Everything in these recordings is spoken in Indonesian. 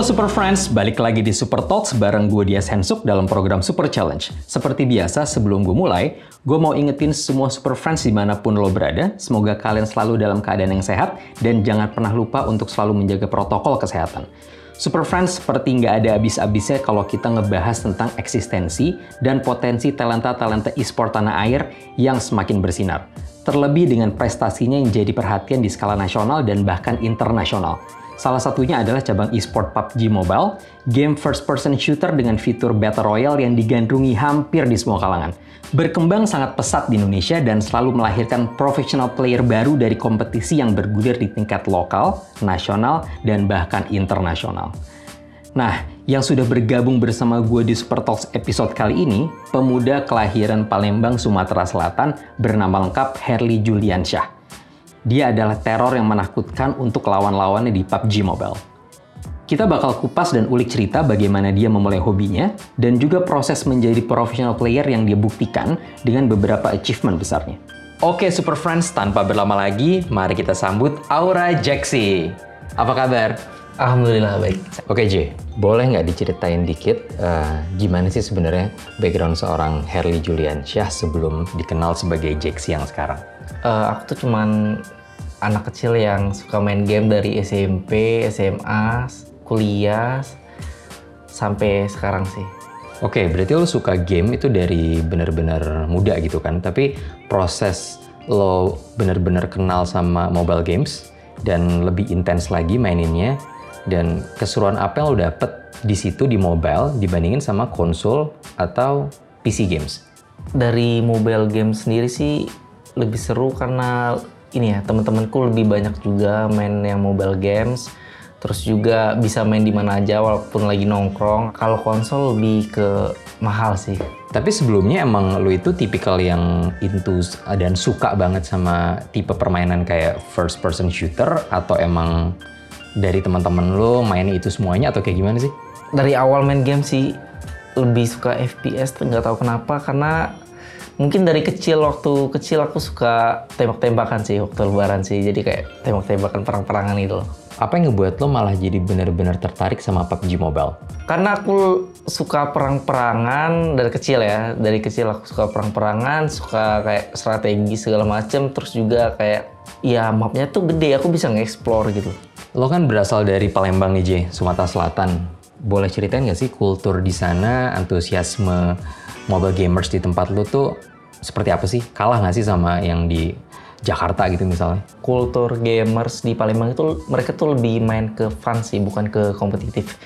Halo Super Friends, balik lagi di Super Talks bareng gue Dias Hensuk dalam program Super Challenge. Seperti biasa, sebelum gue mulai, gue mau ingetin semua Super Friends di mana pun lo berada, semoga kalian selalu dalam keadaan yang sehat, dan jangan pernah lupa untuk selalu menjaga protokol kesehatan. Super Friends seperti nggak ada habis-habisnya kalau kita ngebahas tentang eksistensi dan potensi talenta-talenta e-sport tanah air yang semakin bersinar. Terlebih dengan prestasinya yang jadi perhatian di skala nasional dan bahkan internasional. Salah satunya adalah cabang e-sport PUBG Mobile, game first-person shooter dengan fitur Battle Royale yang digandrungi hampir di semua kalangan. Berkembang sangat pesat di Indonesia dan selalu melahirkan professional player baru dari kompetisi yang bergulir di tingkat lokal, nasional, dan bahkan internasional. Nah, yang sudah bergabung bersama gue di Super Talks episode kali ini, pemuda kelahiran Palembang, Sumatera Selatan bernama lengkap Herli Juliansyah. Dia adalah teror yang menakutkan untuk lawan-lawannya di PUBG Mobile. Kita bakal kupas dan ulik cerita bagaimana dia memulai hobinya dan juga proses menjadi professional player yang dia buktikan dengan beberapa achievement besarnya. Oke Super Friends, tanpa berlama lagi, mari kita sambut Aura Jaxi. Apa kabar? Alhamdulillah baik. Oke J, boleh nggak diceritain dikit uh, gimana sih sebenarnya background seorang Herli Julian Syah sebelum dikenal sebagai Jaxi yang sekarang? Uh, aku tuh cuman anak kecil yang suka main game dari SMP, SMA, kuliah, sampai sekarang sih. Oke, berarti lo suka game itu dari benar-benar muda gitu kan? Tapi proses lo benar-benar kenal sama mobile games dan lebih intens lagi maininnya dan keseruan apa yang lo dapet di situ di mobile dibandingin sama konsol atau PC games? Dari mobile game sendiri sih lebih seru karena ini ya teman-temanku lebih banyak juga main yang mobile games. Terus juga bisa main di mana aja walaupun lagi nongkrong. Kalau konsol lebih ke mahal sih. Tapi sebelumnya emang lu itu tipikal yang into dan suka banget sama tipe permainan kayak first person shooter atau emang dari teman-teman lu mainnya itu semuanya atau kayak gimana sih? Dari awal main game sih lebih suka FPS nggak tahu kenapa. Karena mungkin dari kecil waktu kecil aku suka tembak-tembakan sih waktu lebaran sih jadi kayak tembak-tembakan perang-perangan itu loh apa yang ngebuat lo malah jadi benar-benar tertarik sama PUBG Mobile? Karena aku suka perang-perangan dari kecil ya. Dari kecil aku suka perang-perangan, suka kayak strategi segala macem. Terus juga kayak ya mapnya tuh gede, aku bisa nge-explore gitu. Lo kan berasal dari Palembang nih, Jay, Sumatera Selatan. Boleh ceritain nggak sih kultur di sana, antusiasme mobile gamers di tempat lo tuh seperti apa sih? Kalah nggak sih sama yang di Jakarta gitu misalnya? Kultur gamers di Palembang itu mereka tuh lebih main ke fun sih, bukan ke kompetitif.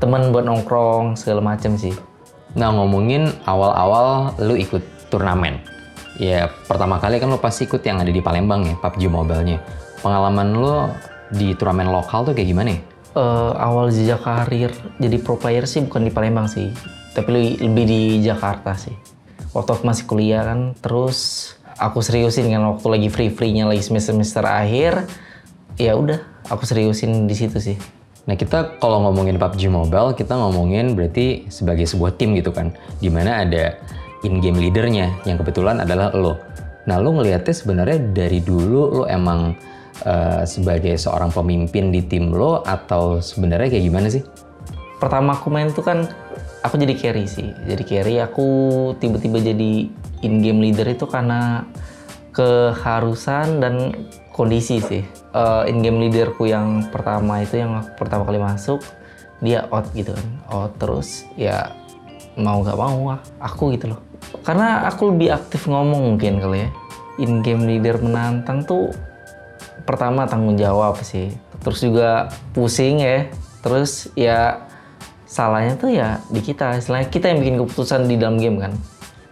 Temen buat nongkrong segala macam sih. Nah ngomongin awal-awal lu ikut turnamen. Ya pertama kali kan lu pasti ikut yang ada di Palembang ya, PUBG Mobile-nya. Pengalaman lu di turnamen lokal tuh kayak gimana ya? Uh, awal jejak karir jadi pro player sih bukan di Palembang sih, tapi lebih di Jakarta sih waktu aku masih kuliah kan terus aku seriusin kan waktu lagi free freenya lagi semester semester akhir ya udah aku seriusin di situ sih Nah kita kalau ngomongin PUBG Mobile kita ngomongin berarti sebagai sebuah tim gitu kan, di mana ada in-game leadernya yang kebetulan adalah lo. Nah lo ngelihatnya sebenarnya dari dulu lo emang uh, sebagai seorang pemimpin di tim lo atau sebenarnya kayak gimana sih? Pertama aku main tuh kan aku jadi carry sih jadi carry. Aku tiba-tiba jadi in game leader itu karena keharusan dan kondisi sih. Uh, in game leaderku yang pertama itu yang pertama kali masuk dia out gitu kan. Out terus ya mau nggak mau aku gitu loh. Karena aku lebih aktif ngomong mungkin kali ya. In game leader menantang tuh pertama tanggung jawab sih. Terus juga pusing ya. Terus ya salahnya tuh ya di kita. Selain kita yang bikin keputusan di dalam game kan.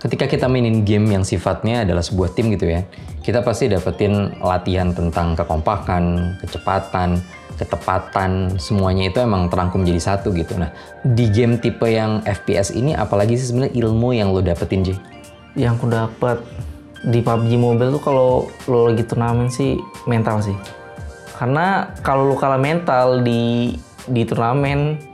Ketika kita mainin game yang sifatnya adalah sebuah tim gitu ya, kita pasti dapetin latihan tentang kekompakan, kecepatan, ketepatan, semuanya itu emang terangkum jadi satu gitu. Nah, di game tipe yang FPS ini apalagi sih sebenarnya ilmu yang lo dapetin, Jay? Yang aku dapet di PUBG Mobile tuh kalau lo lagi turnamen sih mental sih. Karena kalau lo kalah mental di di turnamen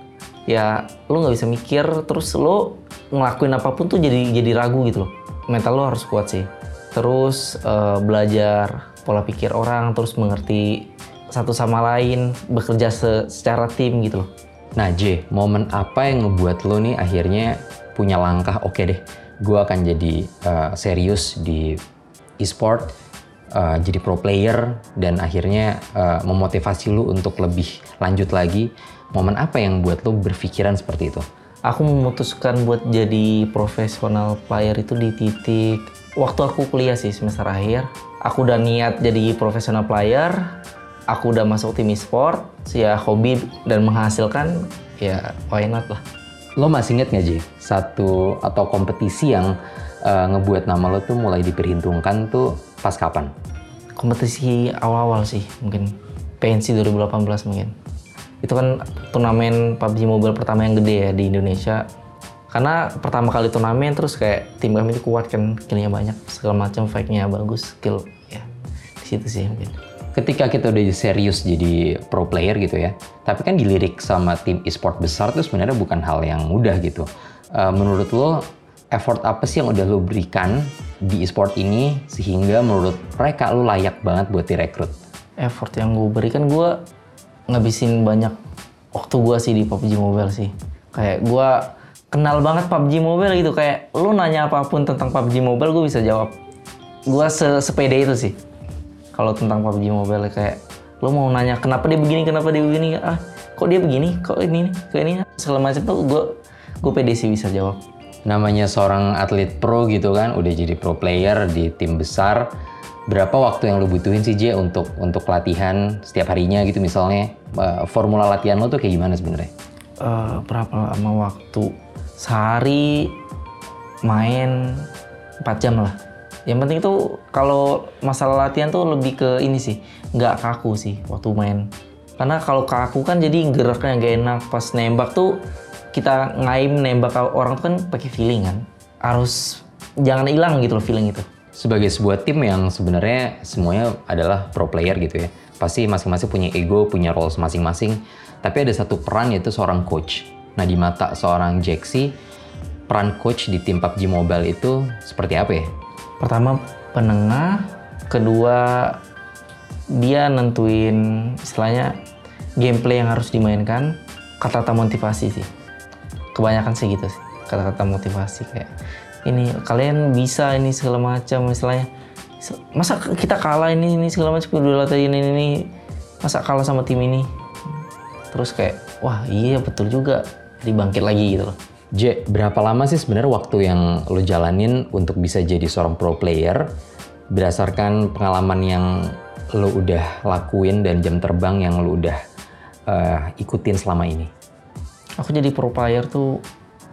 ya lo nggak bisa mikir terus lo ngelakuin apa pun tuh jadi jadi ragu gitu loh. Mental lo harus kuat sih. Terus uh, belajar pola pikir orang terus mengerti satu sama lain bekerja se secara tim gitu loh. Nah J, momen apa yang ngebuat lo nih akhirnya punya langkah oke okay deh, gue akan jadi uh, serius di e-sport, uh, jadi pro player dan akhirnya uh, memotivasi lo untuk lebih lanjut lagi. Momen apa yang buat lo berpikiran seperti itu? Aku memutuskan buat jadi profesional player itu di titik waktu aku kuliah sih semester akhir. Aku udah niat jadi profesional player, aku udah masuk tim e-sport, ya hobi dan menghasilkan, ya why not lah. Lo masih inget gak Ji, satu atau kompetisi yang uh, ngebuat nama lo tuh mulai diperhitungkan tuh pas kapan? Kompetisi awal-awal sih, mungkin PNC 2018 mungkin. Itu kan turnamen PUBG Mobile pertama yang gede ya di Indonesia. Karena pertama kali turnamen terus kayak tim kami itu kuat kan, skillnya banyak, segala macam, fight-nya bagus, skill ya di situ sih mungkin ketika kita udah serius jadi pro player gitu ya, tapi kan dilirik sama tim e-sport besar itu sebenarnya bukan hal yang mudah gitu. Uh, menurut lo, effort apa sih yang udah lo berikan di e-sport ini sehingga menurut mereka lo layak banget buat direkrut? Effort yang gue berikan gue ngabisin banyak waktu gue sih di PUBG Mobile sih. Kayak gue kenal banget PUBG Mobile gitu. Kayak lo nanya apa pun tentang PUBG Mobile gue bisa jawab. Gue se sepede itu sih. Kalau tentang PUBG Mobile kayak lo mau nanya kenapa dia begini? Kenapa dia begini? Ah kok dia begini? Kok ini kok ini segala macam. Tuh gue gue pede sih bisa jawab. Namanya seorang atlet pro gitu kan udah jadi pro player di tim besar berapa waktu yang lo butuhin sih J untuk untuk latihan setiap harinya gitu? Misalnya uh, formula latihan lo tuh kayak gimana sebenarnya? Uh, berapa lama waktu? Sehari main 4 jam lah. Yang penting tuh kalau masalah latihan tuh lebih ke ini sih nggak kaku sih waktu main. Karena kalau kaku kan jadi geraknya nggak enak. Pas nembak tuh kita ngaim nembak orang tuh kan pakai feeling kan. Harus jangan hilang gitu loh feeling itu sebagai sebuah tim yang sebenarnya semuanya adalah pro player gitu ya. Pasti masing-masing punya ego punya roles masing-masing. Tapi ada satu peran yaitu seorang coach. Nah di mata seorang Jaxi peran coach di tim PUBG Mobile itu seperti apa ya? Pertama penengah, kedua dia nentuin istilahnya gameplay yang harus dimainkan, kata-kata motivasi sih. Kebanyakan sih gitu sih, kata-kata motivasi kayak ini kalian bisa ini segala macam istilahnya. Masa kita kalah ini ini segala macam udah latih ini ini masa kalah sama tim ini. Terus kayak wah iya betul juga dibangkit lagi gitu loh. J, berapa lama sih sebenarnya waktu yang lo jalanin untuk bisa jadi seorang pro player berdasarkan pengalaman yang lo udah lakuin dan jam terbang yang lo udah uh, ikutin selama ini? Aku jadi pro player tuh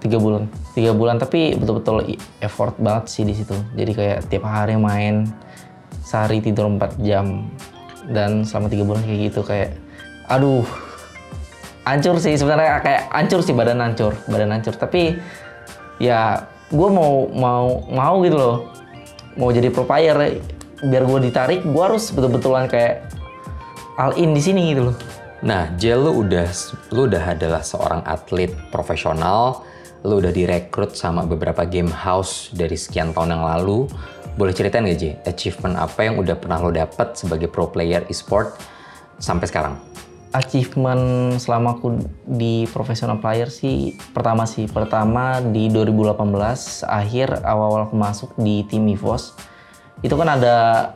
tiga bulan, tiga bulan tapi betul-betul effort banget sih di situ. Jadi kayak tiap hari main, sehari tidur 4 jam dan selama tiga bulan kayak gitu kayak, aduh hancur sih sebenarnya kayak hancur sih badan hancur badan hancur. Tapi ya gue mau mau mau gitu loh. Mau jadi pro player biar gue ditarik gue harus betul-betulan kayak all in di sini gitu loh. Nah Jel udah lu udah adalah seorang atlet profesional lu udah direkrut sama beberapa game house dari sekian tahun yang lalu. Boleh ceritain gak J achievement apa yang udah pernah lo dapet sebagai pro player e-sport sampai sekarang? Achievement selama aku di professional player sih pertama sih pertama di 2018 akhir awal-awal aku masuk di tim EVOS itu kan ada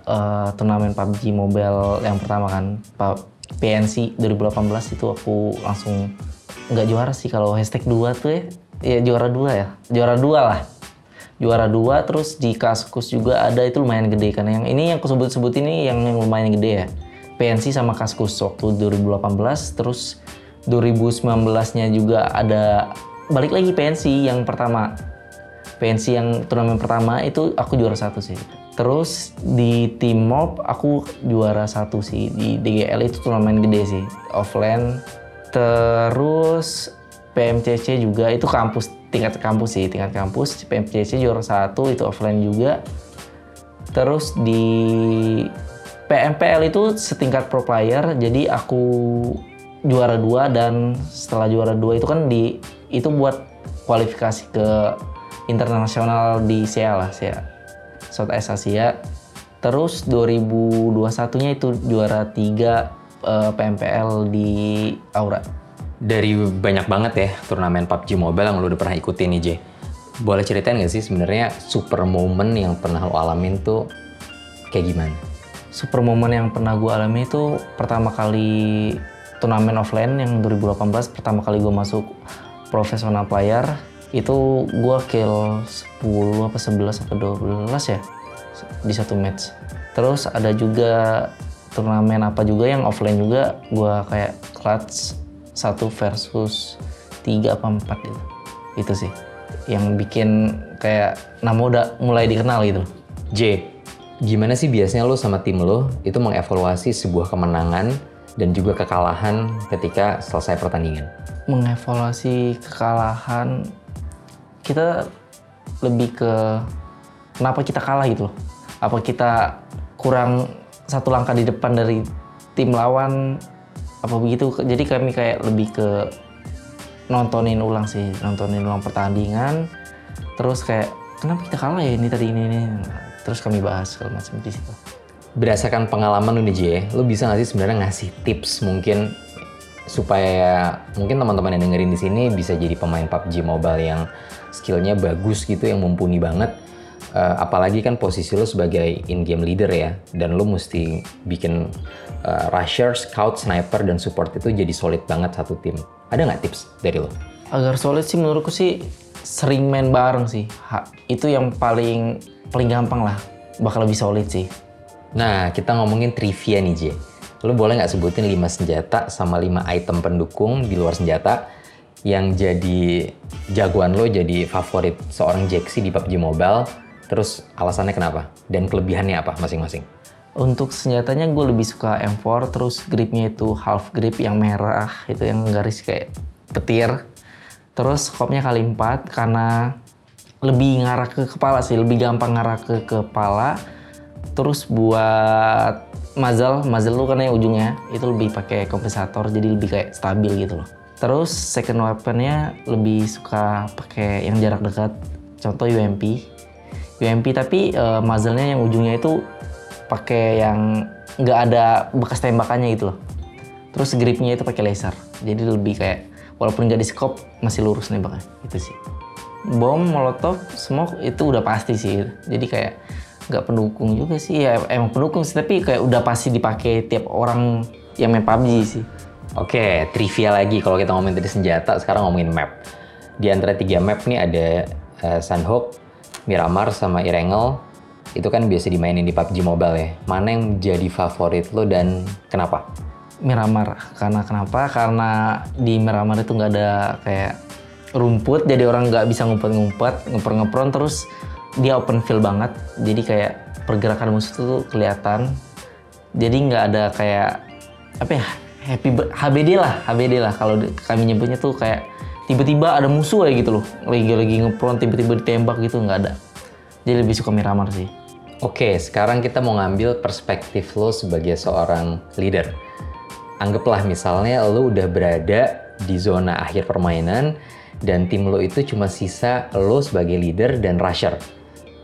uh, turnamen PUBG Mobile yang pertama kan PNC 2018 itu aku langsung nggak juara sih kalau hashtag 2 tuh ya ya juara dua ya. Juara dua lah. Juara dua terus di Kaskus juga ada. Itu lumayan gede kan yang ini yang aku sebut-sebut ini yang, yang lumayan gede ya. PNC sama Kaskus waktu 2018 terus 2019-nya juga ada. Balik lagi PNC yang pertama. PNC yang turnamen pertama itu aku juara satu sih. Terus di tim mob aku juara satu sih. Di DGL itu turnamen gede sih. Offline terus PMCC juga itu kampus tingkat kampus sih tingkat kampus PMCC juara satu itu offline juga terus di PMPL itu setingkat pro player, jadi aku juara dua dan setelah juara dua itu kan di itu buat kualifikasi ke internasional di SEA lah, SEA, Southeast Asia. Terus 2021-nya itu juara tiga eh, PMPL di Aura. Dari banyak banget ya turnamen PUBG Mobile yang lo udah pernah ikutin nih, J. Boleh ceritain nggak sih sebenarnya super moment yang pernah lo alamin tuh kayak gimana? Super moment yang pernah gue alami itu pertama kali turnamen offline yang 2018 pertama kali gue masuk profesional player itu gue kill 10 apa 11 apa 12 ya di satu match. Terus ada juga turnamen apa juga yang offline juga gue kayak clutch satu versus tiga apa empat itu itu sih. Yang bikin kayak nama udah mulai dikenal gitu. J, gimana sih biasanya lo sama tim lo itu mengevaluasi sebuah kemenangan dan juga kekalahan ketika selesai pertandingan? mengevaluasi kekalahan kita lebih ke kenapa kita kalah gitu loh. Apa kita kurang satu langkah di depan dari tim lawan apa begitu. Jadi kami kayak lebih ke nontonin ulang sih nontonin ulang pertandingan. Terus kayak kenapa kita kalah ya ini tadi ini ini? Terus kami bahas segala macam di situ. Berdasarkan pengalaman lo nih J, lo bisa nggak sih sebenarnya ngasih tips mungkin supaya mungkin teman-teman yang dengerin di sini bisa jadi pemain PUBG Mobile yang skillnya bagus gitu, yang mumpuni banget. Eh, apalagi kan posisi lo sebagai in-game leader ya, dan lo mesti bikin eh, rusher, scout, sniper, dan support itu jadi solid banget satu tim. Ada nggak tips dari lo? agar solid sih menurutku sih sering main bareng sih Ha, itu yang paling paling gampang lah bakal lebih solid sih Nah, kita ngomongin trivia nih, J. Lo boleh nggak sebutin 5 senjata sama 5 item pendukung di luar senjata yang jadi jagoan lo, jadi favorit seorang Jaxi di PUBG Mobile, terus alasannya kenapa? Dan kelebihannya apa masing-masing? Untuk senjatanya gue lebih suka M4, terus gripnya itu half grip yang merah, itu yang garis kayak petir. Terus skopnya kali 4 karena lebih ngarah ke kepala sih, lebih gampang ngarah ke kepala. Terus buat muzzle, muzzle lu kan yang ujungnya itu lebih pakai kompensator, jadi lebih kayak stabil gitu loh. Terus second weaponnya lebih suka pakai yang jarak dekat, contoh UMP. UMP tapi eh, muzzle-nya yang ujungnya itu pakai yang nggak ada bekas tembakannya gitu loh. Terus gripnya itu pakai laser. Jadi lebih kayak walaupun nggak di scope masih lurus nembaknya. Itu sih. Bom, molotov, smoke itu udah pasti sih. Jadi kayak nggak pendukung juga sih. Ya emang pendukung sih tapi kayak udah pasti dipakai tiap orang yang main PUBG sih. Oke, trivia lagi kalau kita ngomongin tadi senjata, sekarang ngomongin map. Di antara tiga map nih ada eh, Sunhawk, Miramar, sama Irengel. Itu kan biasa dimainin di PUBG Mobile ya. Mana yang jadi favorit lo dan kenapa? Miramar. Karena kenapa? Karena di Miramar itu nggak ada kayak rumput, jadi orang nggak bisa ngumpet-ngumpet, ngeper-ngepron terus dia open field banget. Jadi kayak pergerakan musuh tuh kelihatan. Jadi nggak ada kayak apa ya happy HBD lah, HBD lah kalau kami nyebutnya tuh kayak tiba-tiba ada musuh kayak gitu loh, lagi lagi ngepron tiba-tiba ditembak gitu nggak ada. Jadi lebih suka Miramar sih. Oke, sekarang kita mau ngambil perspektif lo sebagai seorang leader. Anggaplah misalnya lo udah berada di zona akhir permainan dan tim lo itu cuma sisa lo sebagai leader dan rusher.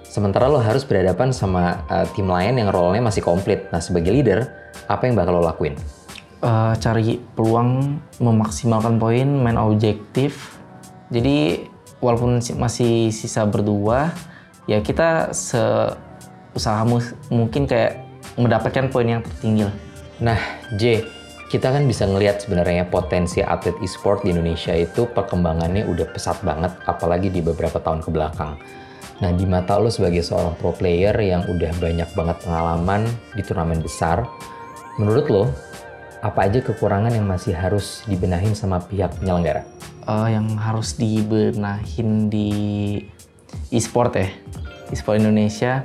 Sementara lo harus berhadapan sama uh, tim lain yang role-nya masih komplit. Nah, sebagai leader, apa yang bakal lo lakuin? Eh, cari peluang memaksimalkan poin, main objektif. Jadi walaupun si- masih sisa berdua, ya kita seusaha mu- mungkin kayak mendapatkan poin yang tertinggi lah. Nah, J, kita kan bisa ngelihat sebenarnya potensi atlet e-sport di Indonesia itu perkembangannya udah pesat banget, apalagi di beberapa tahun ke belakang. Nah, di mata lo sebagai seorang pro player yang udah banyak banget pengalaman di turnamen besar, menurut lo, apa aja kekurangan yang masih harus dibenahin sama pihak penyelenggara? Eh, yang harus dibenahin di e-sport ya, e-sport Indonesia,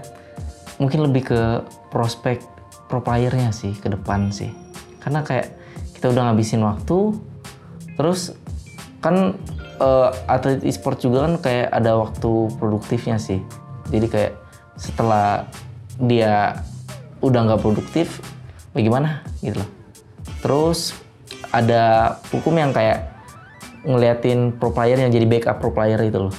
mungkin lebih ke prospek pro playernya sih ke depan sih. Karena kayak kita udah ngabisin waktu, terus kan eh, atlet e-sport juga kan kayak ada waktu produktifnya sih. Jadi kayak setelah dia udah nggak produktif, bagaimana gitu loh. Terus ada hukum yang kayak ngeliatin pro player yang jadi backup pro player itu loh.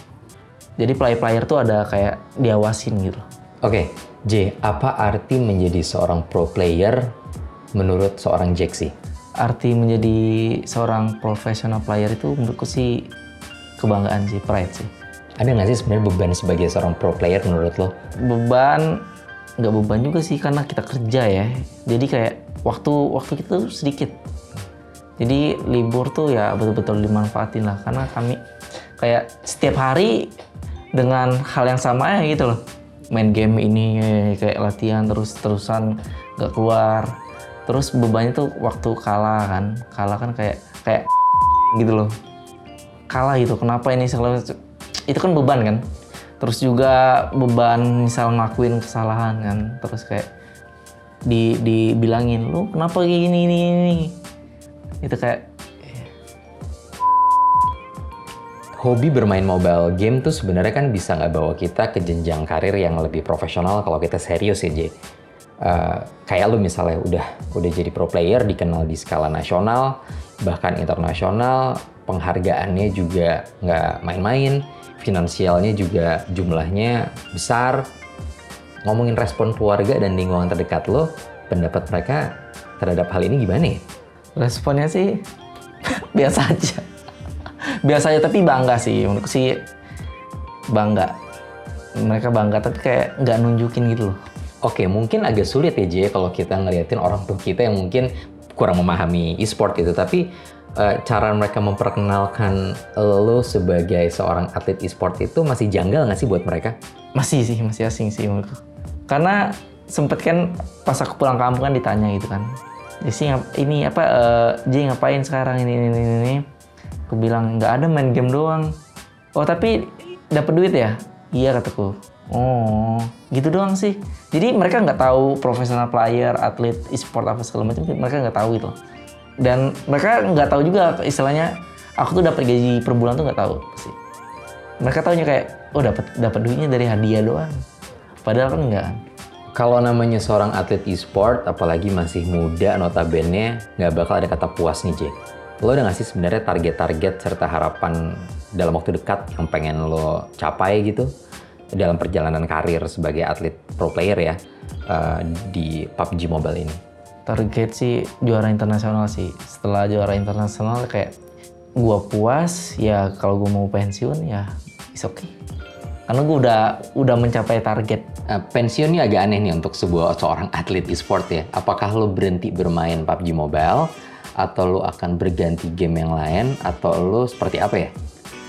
Jadi player-player tuh ada kayak diawasin gitu. Oke, J, apa arti menjadi seorang pro player menurut seorang Jaxi? arti menjadi seorang profesional player itu menurutku sih kebanggaan sih, pride sih. Ada nggak sih sebenarnya beban sebagai seorang pro player menurut lo? Beban nggak beban juga sih karena kita kerja ya. Jadi kayak waktu waktu kita tuh sedikit. Jadi libur tuh ya betul-betul dimanfaatin lah karena kami kayak setiap hari dengan hal yang sama ya gitu loh. Main game ini kayak latihan terus terusan nggak keluar. Terus bebannya tuh waktu kalah kan, kalah kan kayak kayak gitu loh. Kalah gitu. Kenapa ini selalu itu kan beban kan terus juga beban misal ngakuin kesalahan kan terus kayak di dibilangin lu kenapa gini ini ini itu kayak hobi bermain mobile game tuh sebenarnya kan bisa nggak bawa kita ke jenjang karir yang lebih profesional kalau kita serius ya J. Uh, kayak lu misalnya udah udah jadi pro player dikenal di skala nasional bahkan internasional penghargaannya juga nggak main-main finansialnya juga jumlahnya besar. Ngomongin respon keluarga dan lingkungan terdekat lo, pendapat mereka terhadap hal ini gimana ya? Responnya sih biasa aja. Biasa aja tapi bangga sih. Menurutku sih bangga. Mereka bangga tapi kayak nggak nunjukin gitu loh. Oke, mungkin agak sulit ya J kalau kita ngeliatin orang tua kita yang mungkin kurang memahami e-sport itu. Tapi uh, cara mereka memperkenalkan lo sebagai seorang atlet e-sport itu masih janggal nggak sih buat mereka? Masih sih, masih asing sih menurutku. Karena sempet kan pas aku pulang kampung kan ditanya gitu kan. Jadi ini apa, uh, Ji ngapain sekarang ini, ini, ini, ini. Aku bilang, nggak ada main game doang. Oh tapi dapat duit ya? Iya kataku. Oh, gitu doang sih. Jadi mereka nggak tahu profesional player, atlet, e-sport apa segala macam. Mereka nggak tahu gitu dan mereka nggak tahu juga istilahnya aku tuh dapat gaji per bulan tuh nggak tahu sih mereka tahunya kayak oh dapat dapat duitnya dari hadiah doang padahal kan enggak kalau namanya seorang atlet e-sport apalagi masih muda notabene nggak bakal ada kata puas nih Jack lo udah ngasih sebenarnya target-target serta harapan dalam waktu dekat yang pengen lo capai gitu dalam perjalanan karir sebagai atlet pro player ya uh, di PUBG Mobile ini? Target sih juara internasional sih. Setelah juara internasional kayak gua puas ya kalau gua mau pensiun ya is okay. Karena gua udah udah mencapai target. Uh, pensiun ini agak aneh nih untuk sebuah seorang atlet e-sport ya. Apakah lo berhenti bermain PUBG Mobile atau lo akan berganti game yang lain? Atau lo seperti apa ya?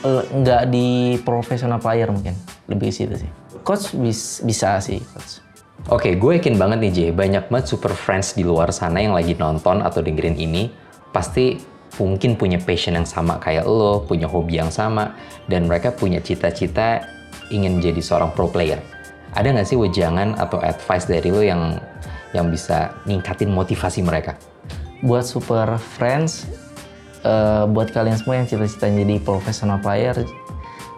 Uh, nggak di profesional player mungkin. Lebih ke situ sih. Coach bis, bisa sih coach. Oke, gue yakin banget nih Jay, banyak banget super friends di luar sana yang lagi nonton atau dengerin ini, pasti mungkin punya passion yang sama kayak lo, punya hobi yang sama, dan mereka punya cita-cita ingin menjadi seorang pro player. Ada nggak sih wejangan atau advice dari lo yang yang bisa ningkatin motivasi mereka? Buat super friends, uh, buat kalian semua yang cita-cita jadi professional player,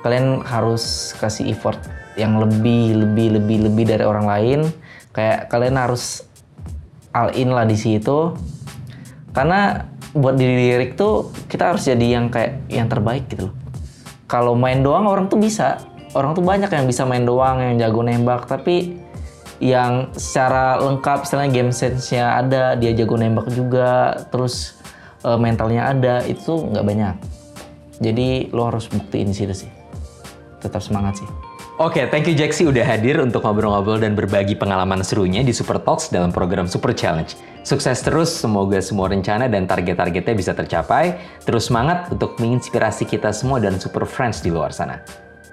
kalian harus kasih effort yang lebih lebih lebih lebih dari orang lain. Kayak kalian harus all in lah di situ. Karena buat diri lirik tuh kita harus jadi yang kayak yang terbaik gitu loh. Kalau main doang orang tuh bisa. Orang tuh banyak yang bisa main doang yang jago nembak. Tapi yang secara lengkap misalnya game sense-nya ada dia jago nembak juga terus uh, mentalnya ada itu nggak banyak jadi lo harus buktiin situ sih tetap semangat sih Oke, okay, thank you Jaxi udah hadir untuk ngobrol-ngobrol dan berbagi pengalaman serunya di Super Talks dalam program Super Challenge. Sukses terus, semoga semua rencana dan target-targetnya bisa tercapai. Terus semangat untuk menginspirasi kita semua dan Super Friends di luar sana.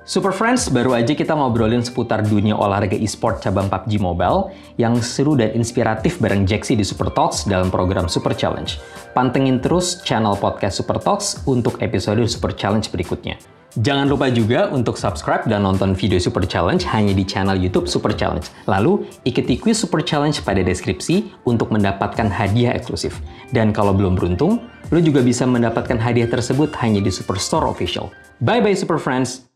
Super Friends, baru aja kita ngobrolin seputar dunia olahraga e-sport cabang PUBG Mobile yang seru dan inspiratif bareng Jaxi di Super Talks dalam program Super Challenge. Pantengin terus channel podcast Super Talks untuk episode Super Challenge berikutnya. Jangan lupa juga untuk subscribe dan nonton video Super Challenge hanya di channel YouTube Super Challenge. Lalu, ikuti quiz Super Challenge pada deskripsi untuk mendapatkan hadiah eksklusif. Dan kalau belum beruntung, lo juga bisa mendapatkan hadiah tersebut hanya di Superstore Official. Bye-bye Super Friends!